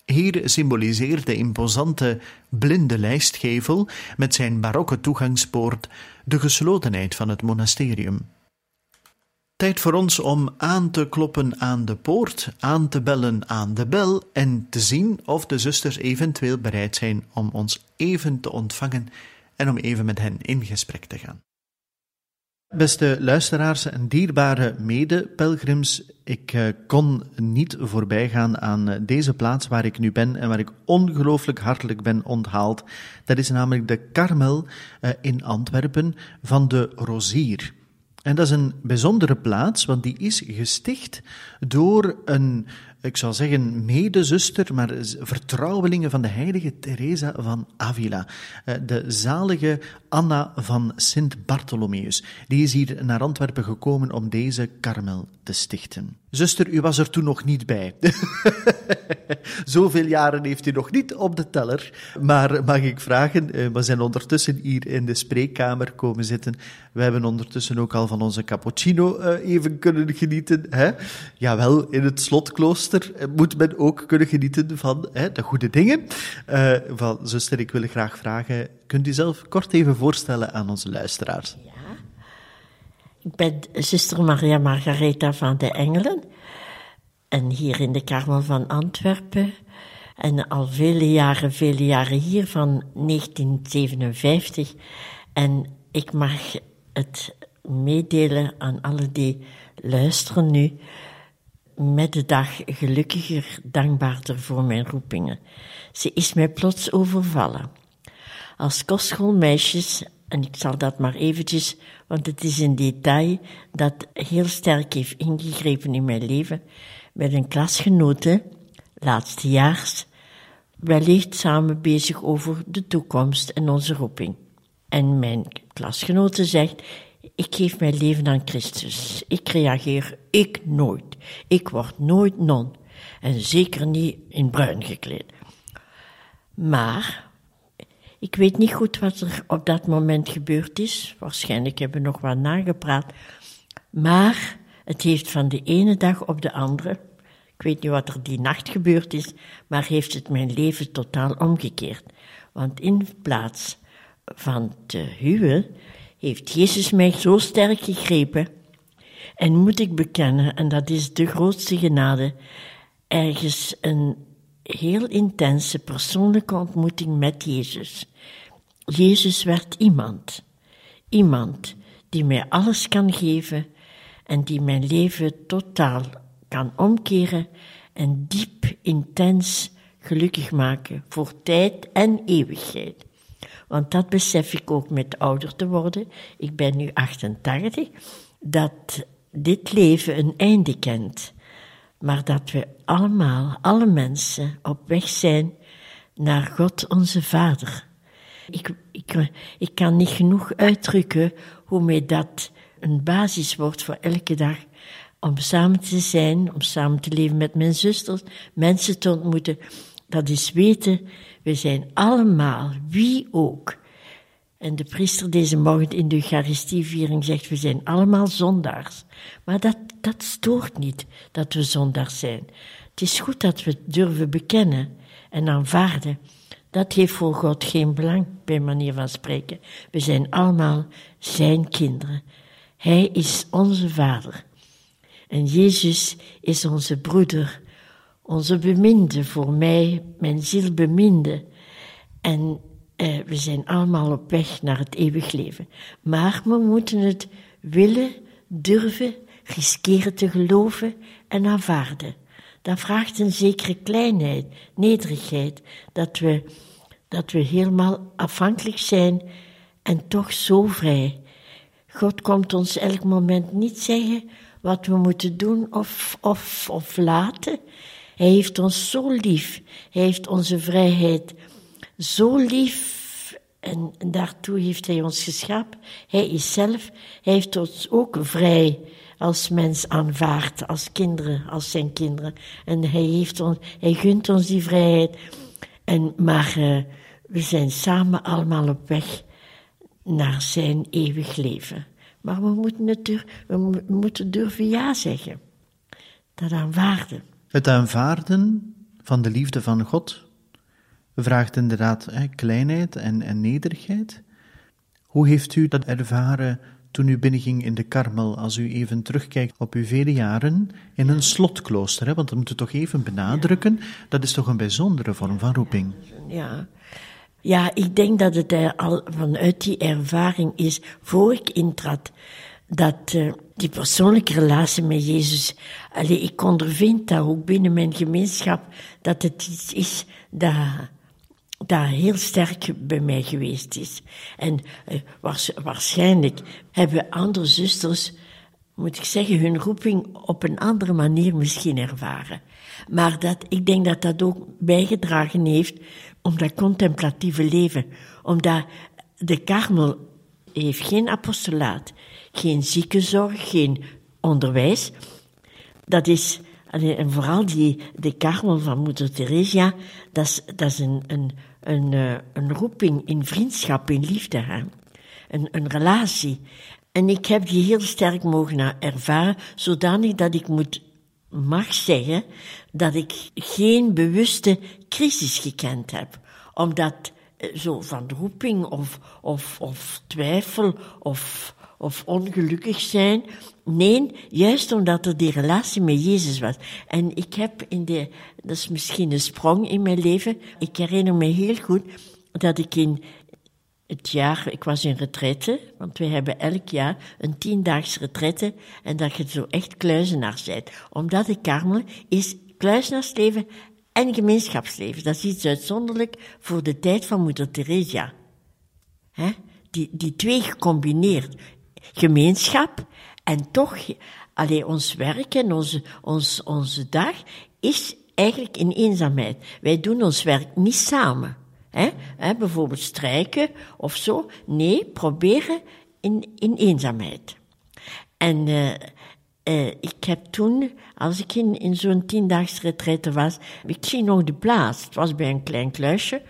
Hier symboliseert de imposante blinde lijstgevel met zijn barokke toegangspoort de geslotenheid van het monasterium. Tijd voor ons om aan te kloppen aan de poort, aan te bellen aan de bel en te zien of de zusters eventueel bereid zijn om ons even te ontvangen en om even met hen in gesprek te gaan. Beste luisteraars en dierbare mede-pelgrims, ik eh, kon niet voorbij gaan aan eh, deze plaats waar ik nu ben en waar ik ongelooflijk hartelijk ben onthaald. Dat is namelijk de Karmel eh, in Antwerpen van de Rozier. En dat is een bijzondere plaats, want die is gesticht door een ik zou zeggen, medezuster, maar vertrouwelingen van de heilige Teresa van Avila, eh, de zalige Anna van Sint Bartholomeus. Die is hier naar Antwerpen gekomen om deze karmel te stichten. Zuster, u was er toen nog niet bij. [LAUGHS] Zoveel jaren heeft u nog niet op de teller. Maar mag ik vragen, eh, we zijn ondertussen hier in de spreekkamer komen zitten. We hebben ondertussen ook al van onze cappuccino eh, even kunnen genieten. Hè? Jawel, in het slotklooster eh, moet men ook kunnen genieten van hè, de goede dingen. van, zuster, ik wil graag vragen, kunt u zelf kort even voorstellen aan onze luisteraars? Ik ben zuster Maria Margaretha van de Engelen. En hier in de Karmel van Antwerpen En al vele jaren, vele jaren hier, van 1957. En ik mag het meedelen aan alle die luisteren nu. Met de dag gelukkiger, dankbaarder voor mijn roepingen. Ze is mij plots overvallen. Als kostschoolmeisjes, en ik zal dat maar eventjes, want het is een detail dat heel sterk heeft ingegrepen in mijn leven, met een klasgenote, laatstejaars, wellicht samen bezig over de toekomst en onze roeping. En mijn klasgenote zegt, ik geef mijn leven aan Christus. Ik reageer, ik nooit. Ik word nooit non. En zeker niet in bruin gekleed. Maar, ik weet niet goed wat er op dat moment gebeurd is. Waarschijnlijk hebben we nog wat nagepraat. Maar, het heeft van de ene dag op de andere, ik weet niet wat er die nacht gebeurd is, maar heeft het mijn leven totaal omgekeerd. Want in plaats van te huwen, heeft Jezus mij zo sterk gegrepen. En moet ik bekennen, en dat is de grootste genade, ergens een heel intense persoonlijke ontmoeting met Jezus. Jezus werd iemand. Iemand die mij alles kan geven en die mijn leven totaal kan omkeren en diep, intens gelukkig maken voor tijd en eeuwigheid. Want dat besef ik ook met ouder te worden. Ik ben nu 88. Dat dit leven een einde kent. Maar dat we allemaal, alle mensen, op weg zijn naar God onze Vader. Ik, ik, ik kan niet genoeg uitdrukken hoe mij dat een basis wordt voor elke dag. Om samen te zijn, om samen te leven met mijn zusters, mensen te ontmoeten. Dat is weten we zijn allemaal, wie ook. En de priester deze morgen in de Eucharistieviering zegt, we zijn allemaal zondaars. Maar dat, dat stoort niet, dat we zondaars zijn. Het is goed dat we durven bekennen en aanvaarden. Dat heeft voor God geen belang, bij manier van spreken. We zijn allemaal zijn kinderen. Hij is onze vader. En Jezus is onze broeder, onze beminde voor mij, mijn ziel beminde. En eh, we zijn allemaal op weg naar het eeuwig leven. Maar we moeten het willen, durven, riskeren te geloven en aanvaarden. Dat vraagt een zekere kleinheid, nederigheid, dat we, dat we helemaal afhankelijk zijn en toch zo vrij. God komt ons elk moment niet zeggen wat we moeten doen of, of, of laten. Hij heeft ons zo lief. Hij heeft onze vrijheid zo lief. En daartoe heeft hij ons geschapen. Hij is zelf. Hij heeft ons ook vrij als mens aanvaard, als kinderen, als zijn kinderen. En hij, heeft ons, hij gunt ons die vrijheid. En, maar uh, we zijn samen allemaal op weg naar zijn eeuwig leven. Maar we moeten, het we moeten durven ja zeggen. Dat aanvaarden. Het aanvaarden van de liefde van God vraagt inderdaad hè, kleinheid en, en nederigheid. Hoe heeft u dat ervaren toen u binnenging in de Karmel, als u even terugkijkt op uw vele jaren in een slotklooster? Hè? Want dat moeten we toch even benadrukken, dat is toch een bijzondere vorm van roeping? Ja, ja ik denk dat het al vanuit die ervaring is, voor ik intrad, dat uh, die persoonlijke relatie met Jezus, allee, ik ondervind dat ook binnen mijn gemeenschap, dat het iets is dat daar heel sterk bij mij geweest is. En uh, waarschijnlijk hebben andere zusters, moet ik zeggen, hun roeping op een andere manier misschien ervaren. Maar dat, ik denk dat dat ook bijgedragen heeft om dat contemplatieve leven. Omdat de karmel heeft geen apostolaat, geen ziekenzorg, geen onderwijs. Dat is en vooral die, de karmel van moeder Theresia, dat is, dat is een, een, een, eh, een roeping in vriendschap, in liefde. Hè? Een, een relatie. En ik heb die heel sterk mogen ervaren, zodanig dat ik moet, mag zeggen dat ik geen bewuste crisis gekend heb. Omdat eh, zo van roeping of, of, of twijfel of, of ongelukkig zijn. Nee, juist omdat er die relatie met Jezus was. En ik heb in de, dat is misschien een sprong in mijn leven. Ik herinner me heel goed dat ik in het jaar, ik was in retraite, want wij hebben elk jaar een tiendaags retraite en dat je zo echt kluizenaar bent. Omdat de Karmel is kluizenaarsleven en gemeenschapsleven. Dat is iets uitzonderlijk voor de tijd van moeder Teresa. He? Die, die twee gecombineerd. Gemeenschap en toch, alleen ons werk en onze, ons, onze dag is eigenlijk in eenzaamheid. Wij doen ons werk niet samen. Hè? Hè, bijvoorbeeld strijken of zo. Nee, proberen in, in eenzaamheid. En uh, uh, ik heb toen, als ik in, in zo'n tiendaags retraite was, ik zie nog de plaats. Het was bij een klein kluisje.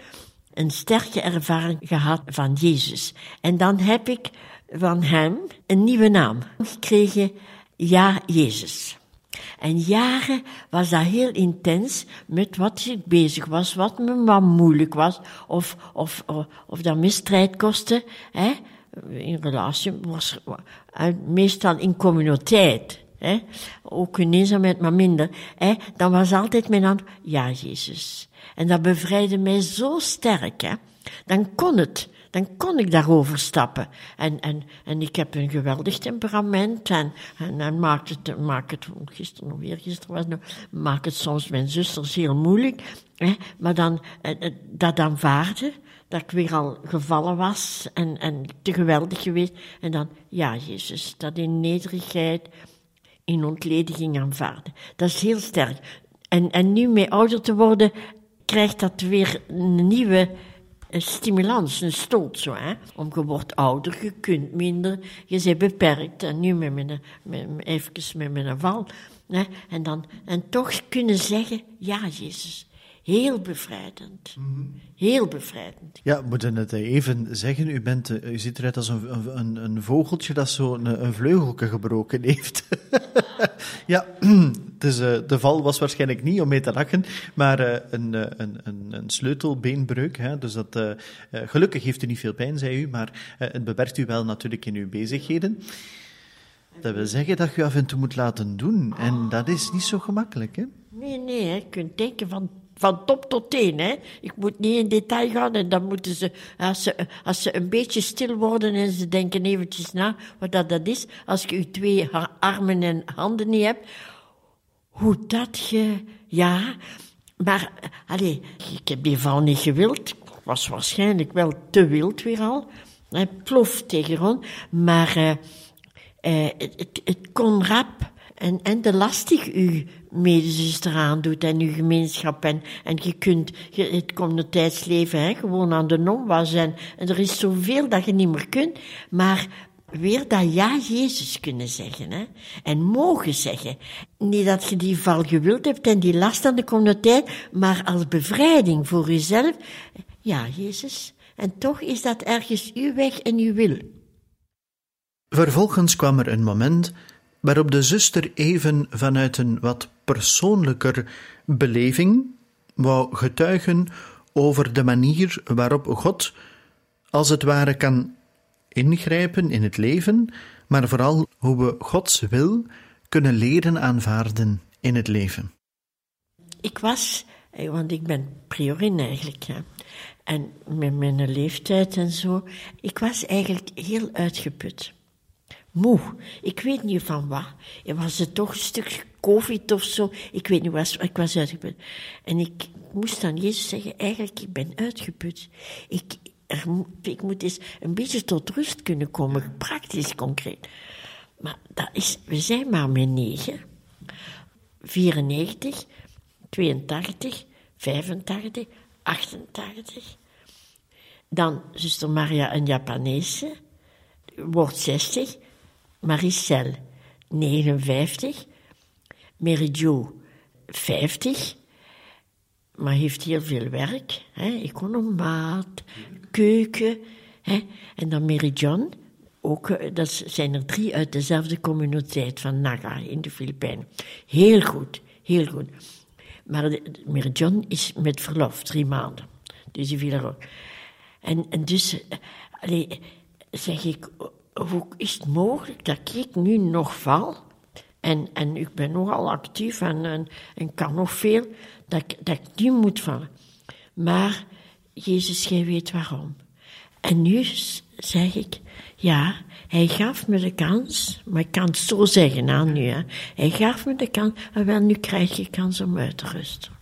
Een sterke ervaring gehad van Jezus. En dan heb ik van hem een nieuwe naam gekregen. Ja, Jezus. En jaren was dat heel intens met wat ik bezig was, wat me wat moeilijk was, of, of, of, dat me strijd kostte. Hè? In relatie was meestal in communiteit. Hè? Ook in eenzaamheid, maar minder. Hè? Dan was altijd mijn antwoord, ja, Jezus. En dat bevrijdde mij zo sterk. Hè? Dan kon het dan kon ik daarover stappen. En, en, en ik heb een geweldig temperament en, en, maakt het, maakt het, gisteren of weer gisteren was het, maakt het soms mijn zusters heel moeilijk. Hè, maar dan, eh, eh, dat aanvaarden, dat ik weer al gevallen was en, en te geweldig geweest. En dan, ja, Jezus, dat in nederigheid, in ontlediging aanvaarden. Dat is heel sterk. En, en nu mee ouder te worden, krijgt dat weer een nieuwe een stimulans, een stoot zo. Hè? Om je wordt ouder, je kunt minder, je bent beperkt. En nu met mijn, met, even met mijn val. Hè? En, dan, en toch kunnen zeggen, ja Jezus, heel bevrijdend. Heel bevrijdend. Ja, we moeten het even zeggen. U, bent, u ziet eruit als een, een, een vogeltje dat zo een, een vleugelke gebroken heeft. [LAUGHS] ja, [CLEARS THROAT] dus, de val was waarschijnlijk niet om mee te lachen, maar een, een, een, een, sleutelbeenbreuk. Hè? Dus dat, uh, gelukkig heeft u niet veel pijn, zei u, maar het beperkt u wel natuurlijk in uw bezigheden. Dat wil zeggen dat je af en toe moet laten doen. En dat is niet zo gemakkelijk, hè? Nee, nee, je kunt denken van van top tot teen. Hè. Ik moet niet in detail gaan en dan moeten ze als, ze, als ze een beetje stil worden en ze denken eventjes na wat dat, dat is, als je je twee armen en handen niet hebt, hoe dat je, ja, maar, allez, ik heb die val niet gewild, ik was waarschijnlijk wel te wild weer al, hè, plof tegen rond, maar uh, het, het, het kon rap en, en de lastig u medezuster aandoet en uw gemeenschap. En, en je kunt je, het communiteitsleven hè, gewoon aan de nom was. En, en er is zoveel dat je niet meer kunt. Maar weer dat ja Jezus kunnen zeggen. Hè? En mogen zeggen. Niet dat je die val gewild hebt en die last aan de communiteit, maar als bevrijding voor jezelf. Ja, Jezus. En toch is dat ergens uw weg en uw wil. Vervolgens kwam er een moment waarop de zuster even vanuit een wat persoonlijker beleving wou getuigen over de manier waarop God, als het ware, kan ingrijpen in het leven, maar vooral hoe we Gods wil kunnen leren aanvaarden in het leven. Ik was, eh, want ik ben priorin eigenlijk, en met mijn leeftijd en zo, ik was eigenlijk heel uitgeput moe. Ik weet niet van wat. Was het toch een stuk covid of zo? Ik weet niet, was, ik was uitgeput. En ik moest aan Jezus zeggen, eigenlijk, ik ben uitgeput. Ik, ik moet eens een beetje tot rust kunnen komen, praktisch, concreet. Maar dat is, we zijn maar met negen. 94, 82, 85, 88. Dan zuster Maria, een Japanese, wordt 60. Maricel 59, Mary Jo 50, maar heeft heel veel werk. Hè? Economaat, keuken. Hè? En dan John, ook, eh, dat zijn er drie uit dezelfde communiteit van Naga in de Filipijnen. Heel goed, heel goed. Maar John is met verlof, drie maanden. Dus die viel er ook. En, en dus, eh, zeg ik, hoe is het mogelijk dat ik nu nog val? En, en ik ben nogal actief en, en, kan nog veel, dat, dat ik nu moet vallen. Maar Jezus, jij weet waarom. En nu zeg ik, ja, hij gaf me de kans, maar ik kan het zo zeggen aan nu. Hè. Hij gaf me de kans, en wel, nu krijg je kans om uit te rusten.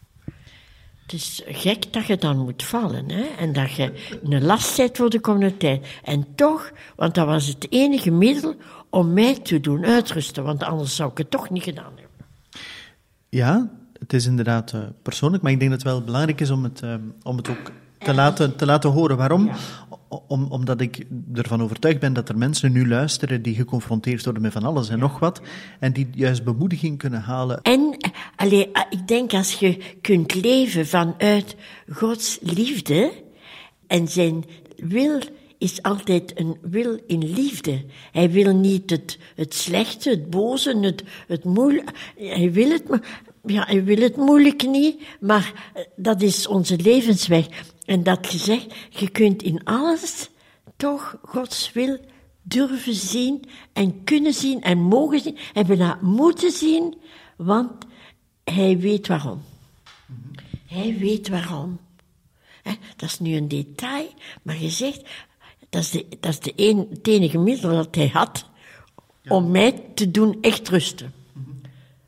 Het is gek dat je dan moet vallen, hè? En dat je een last bent voor de tijd. En toch, want dat was het enige middel om mij te doen uitrusten, want anders zou ik het toch niet gedaan hebben. Ja, het is inderdaad eh, persoonlijk, maar ik denk dat het wel belangrijk is om het, eh, om het ook te laten, te laten horen. Waarom? Om, omdat ik ervan overtuigd ben dat er mensen nu luisteren die geconfronteerd worden met van alles en nog wat, en die juist bemoediging kunnen halen. En allee, eh, ik denk als je kunt leven vanuit Gods liefde en zijn wil is altijd een wil in liefde. Hij wil niet het, het slechte, het boze, het, het moeilijke. Hij wil het, maar, ja, hij wil het moeilijk niet, maar eh, dat is onze levensweg. En dat gezegd, je kunt in alles toch Gods wil durven zien en kunnen zien en mogen zien en bijna moeten zien, want hij weet waarom. Hij weet waarom. Dat is nu een detail, maar je zegt, dat is, de, dat is de een, het enige middel dat hij had om mij te doen echt rusten.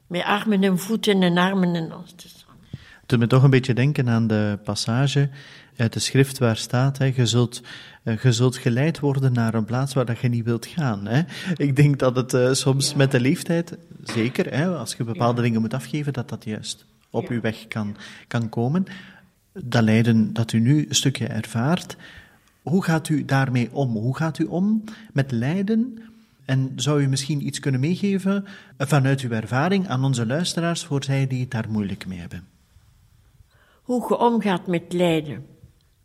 Met armen en voeten en armen en alles. Het doet me toch een beetje denken aan de passage uit de schrift waar staat, hè, je, zult, eh, je zult geleid worden naar een plaats waar dat je niet wilt gaan. Hè. Ik denk dat het eh, soms met de leeftijd, zeker, hè, als je bepaalde dingen moet afgeven, dat dat juist op uw weg kan, kan komen. Dat lijden dat u nu een stukje ervaart, hoe gaat u daarmee om? Hoe gaat u om met lijden? En zou u misschien iets kunnen meegeven vanuit uw ervaring aan onze luisteraars voor zij die het daar moeilijk mee hebben? Hoe je omgaat met lijden.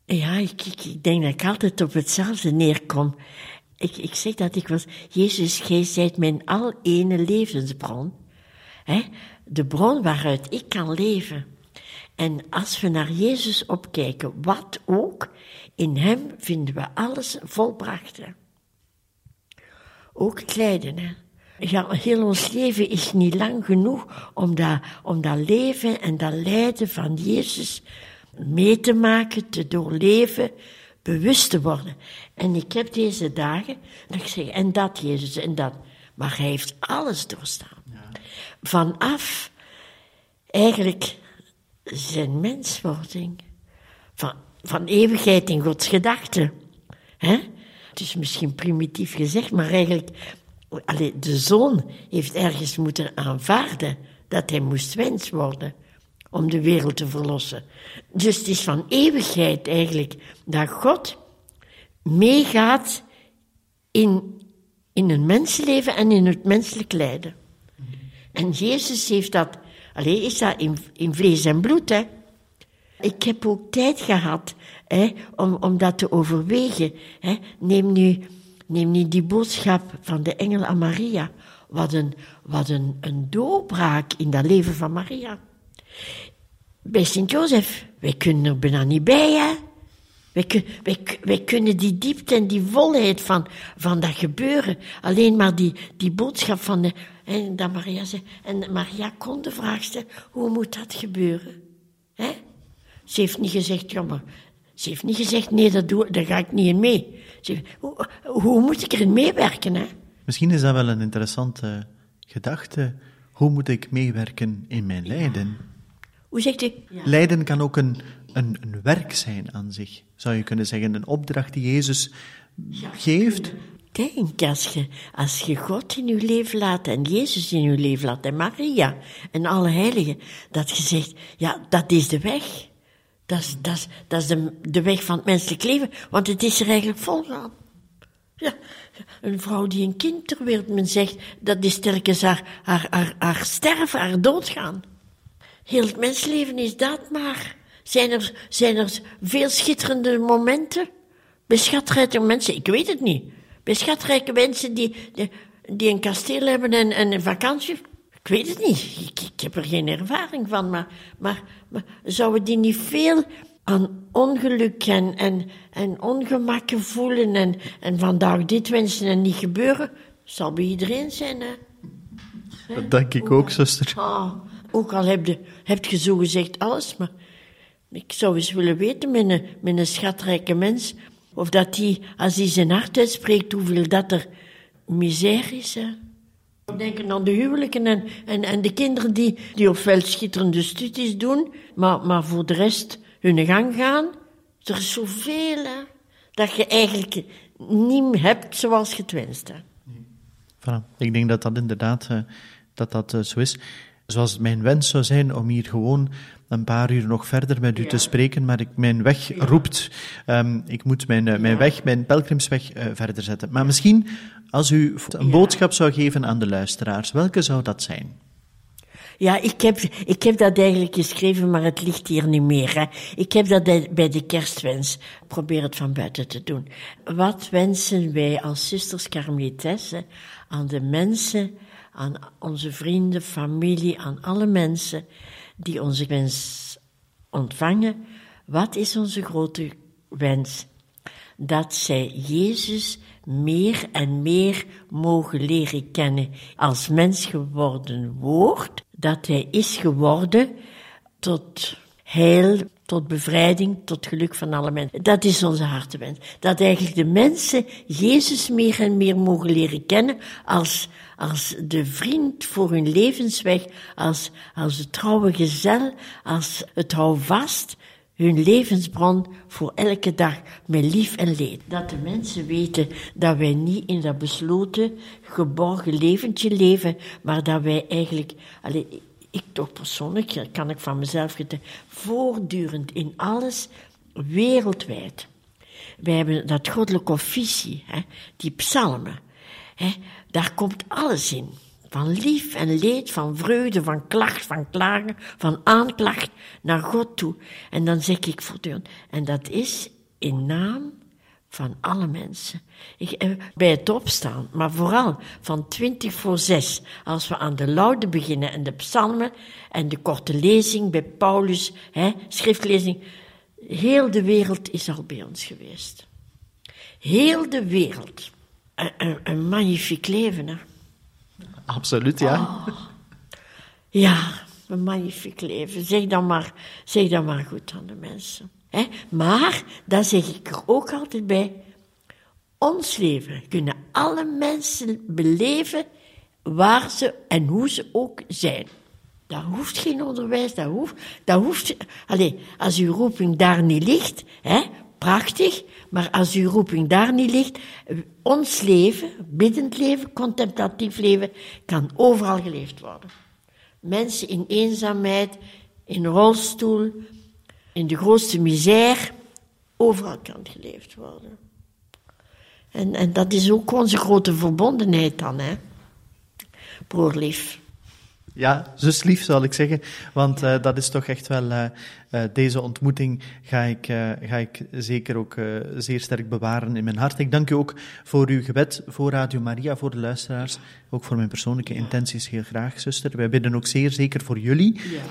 Ja, ik, denk dat ik altijd op hetzelfde neerkom. Ik, ik zeg dat ik was, Jezus, gij zijt mijn al ene levensbron. Hè? De bron waaruit ik kan leven. En als we naar Jezus opkijken, wat ook, in Hem vinden we alles volbracht. Ook het lijden. Hè? Ja, heel ons leven is niet lang genoeg om dat, om dat leven en dat lijden van Jezus mee te maken, te doorleven, bewust te worden. En ik heb deze dagen, dat ik zeg, en dat Jezus, en dat. Maar hij heeft alles doorstaan. Vanaf eigenlijk zijn menswording, van, van eeuwigheid in Gods gedachten. Het is misschien primitief gezegd, maar eigenlijk, allee, de zoon heeft ergens moeten aanvaarden dat hij moest wens worden om de wereld te verlossen. Dus het is van eeuwigheid eigenlijk dat God meegaat in, in een mensenleven en in het menselijk lijden. En Jezus heeft dat, alleen is dat in, in vlees en bloed, hè. Ik heb ook tijd gehad hè, om, om dat te overwegen. Hè. Neem, nu, neem nu die boodschap van de engel aan Maria. Wat een, wat een, een doorbraak in dat leven van Maria. Bij Sint-Jozef, wij kunnen er bijna niet bij, hè. Wij, wij, wij kunnen die diepte en die volheid van, van dat gebeuren, alleen maar die, die boodschap van de, en Maria zei, en Maria kon de vraag stellen, hoe moet dat gebeuren? Hè? Ze heeft niet gezegd, ja maar, ze heeft niet gezegd, nee, dat doe, daar ga ik niet in mee. Ze, hoe, hoe moet ik erin meewerken, hè? Misschien is dat wel een interessante gedachte. Hoe moet ik meewerken in mijn lijden? Hoe zegt u? Lijden kan ook een, een, een werk zijn aan zich, zou je kunnen zeggen. Een opdracht die Jezus geeft. Denk, als je, als je God in je leven laat en Jezus in je leven laat en Maria en alle heiligen, dat je zegt, ja, dat is de weg. Dat is, dat is, dat is de, de weg van het menselijk leven, want het is er eigenlijk volgaan. Ja, een vrouw die een kind ter wereld men zegt, dat is telkens haar, haar, haar, haar sterven, haar doodgaan. Heel het mensleven is dat maar. Zijn er, zijn er veel schitterende momenten? Bij schatrijke mensen, ik weet het niet. Bij schatrijke mensen die, die, die een kasteel hebben en, en een vakantie. Ik weet het niet. Ik, ik heb er geen ervaring van, maar, maar, maar zouden die niet veel aan ongeluk en, en, en ongemakken voelen en, en vandaag dit wensen en niet gebeuren, zal bij iedereen zijn. Hè? Dat denk ik ook, zuster. Ah, ook al heb je, zo gezegd alles, maar ik zou eens willen weten met een, schatrijke mens, of dat hij, als hij zijn hart uitspreekt, hoeveel dat er misère is. Hè? Denken aan de huwelijken en, en, en de kinderen die, die ofwel schitterende studies doen, maar, maar voor de rest hun gang gaan. Er is zoveel hè, dat je eigenlijk niet hebt zoals je het wenst. Ik denk dat dat inderdaad uh, dat dat, uh, zo is. Zoals mijn wens zou zijn om hier gewoon een paar uur nog verder met u ja. te spreken, maar ik, mijn weg ja. roept. Um, ik moet mijn, uh, mijn weg, mijn pelgrimsweg verder zetten. Maar misschien, als u een boodschap zou geven aan de luisteraars, welke zou dat zijn? Ja, ik heb, ik heb dat eigenlijk geschreven, maar het ligt hier niet meer. Hè. Ik heb dat bij de kerstwens. Probeer het van buiten te doen. Wat wensen wij als zusters Karmelitessen aan de mensen, aan onze vrienden, familie, aan alle mensen die onze wens ontvangen? Wat is onze grote wens? Dat zij Jezus meer en meer mogen leren kennen als mens geworden woord, dat hij is geworden tot heil, tot bevrijding, tot geluk van alle mensen. Dat is onze hartewens. Dat eigenlijk de mensen Jezus meer en meer mogen leren kennen als, als de vriend voor hun levensweg, als, als de trouwe gezel, als het houvast, hun levensbron voor elke dag met lief en leed. Dat de mensen weten dat wij niet in dat besloten, geborgen leventje leven, maar dat wij eigenlijk, allez, ik toch persoonlijk, kan ik van mezelf getuigen, voortdurend in alles, wereldwijd. Wij hebben dat goddelijke officie, hè, die psalmen, hè, daar komt alles in. Van lief en leed, van vreugde, van klacht, van klagen, van aanklacht naar God toe. En dan zeg ik voortdurend, en dat is in naam van alle mensen. Ik, eh, bij het opstaan, maar vooral van twintig voor zes, als we aan de laude beginnen en de psalmen en de korte lezing bij Paulus, hè, schriftlezing. Heel de wereld is al bij ons geweest. Heel de wereld. Een, een, een magnifiek leven, hè. Absoluut, ja. Oh. Ja, een magnifiek leven. Zeg dan maar, zeg dan maar goed aan de mensen. He? Maar, daar zeg ik er ook altijd bij, ons leven kunnen alle mensen beleven waar ze en hoe ze ook zijn. Dat hoeft geen onderwijs, dat hoeft, dat hoeft, allez, als uw roeping daar niet ligt, hè, prachtig, maar als uw roeping daar niet ligt, ons leven, biddend leven, contemplatief leven, kan overal geleefd worden. Mensen in eenzaamheid, in rolstoel, in de grootste misère, overal kan geleefd worden. En, en dat is ook onze grote verbondenheid dan, hè. Broerlief. Ja, zuslief zal ik zeggen, want uh, dat is toch echt wel, uh, uh, deze ontmoeting ga ik, ga ik zeker ook zeer sterk bewaren in mijn hart. Ik dank u ook voor uw gebed, voor Radio Maria, voor de luisteraars, ook voor mijn persoonlijke intenties heel graag, zuster. Wij bidden ook zeer zeker voor jullie. Ja.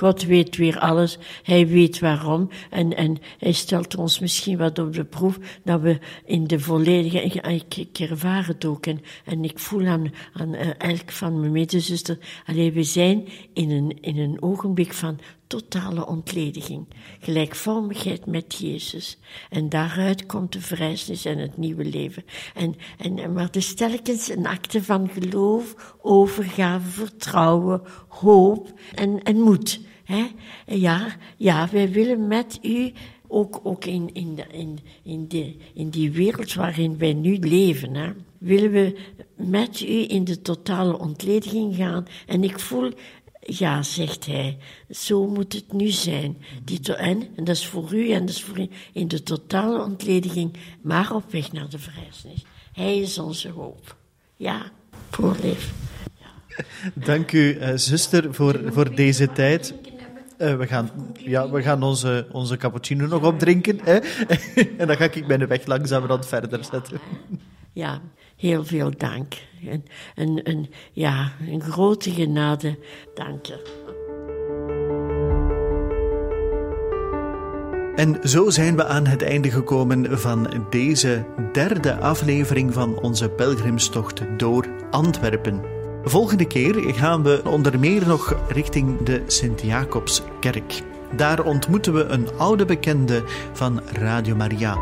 God weet weer alles. Hij weet waarom. En, en hij stelt ons misschien wat op de proef dat we in de volledige. Ik, ik ervaar het ook. En, en ik voel aan, aan uh, elk van mijn medezuster. Alleen we zijn in een, in een ogenblik van totale ontlediging. Gelijkvormigheid met Jezus. En daaruit komt de verrijzenis en het nieuwe leven. En, en, maar dus telkens een acte van geloof, overgave, vertrouwen, hoop en, en moed. Ja, ja, wij willen met u ook, ook in, in, in, in, in die wereld waarin wij nu leven, willen we met u in de totale ontlediging gaan. En ik voel ja, zegt hij, zo moet het nu zijn. Die en, dat is voor u en dat is voor u in de totale ontlediging, maar op weg naar de verrijzenis. Hij is onze hoop. Ja, voorleef. Ja. Dank u, uh, zuster, voor, voor deze tijd. Uh, we, gaan, ja, we gaan onze, onze cappuccino nog opdrinken. Hè? [LAUGHS] en dan ga ik mijn weg langzamerhand verder zetten. Ja, heel veel dank. Een, een, een, ja, een grote genade. Dank je. En zo zijn we aan het einde gekomen van deze derde aflevering van onze pelgrimstocht door Antwerpen. Volgende keer gaan we onder meer nog richting de Sint-Jacobskerk. Daar ontmoeten we een oude bekende van Radio Maria.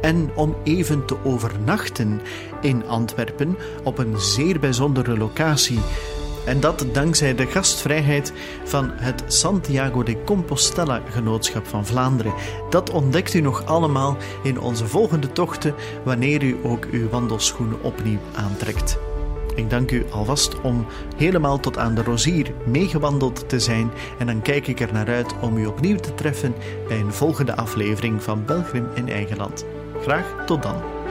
En om even te overnachten in Antwerpen op een zeer bijzondere locatie. En dat dankzij de gastvrijheid van het Santiago de Compostela Genootschap van Vlaanderen. Dat ontdekt u nog allemaal in onze volgende tochten wanneer u ook uw wandelschoenen opnieuw aantrekt. Ik dank u alvast om helemaal tot aan de Rozier meegewandeld te zijn en dan kijk ik er naar uit om u opnieuw te treffen bij een volgende aflevering van Belgrim in eigen land. Graag tot dan.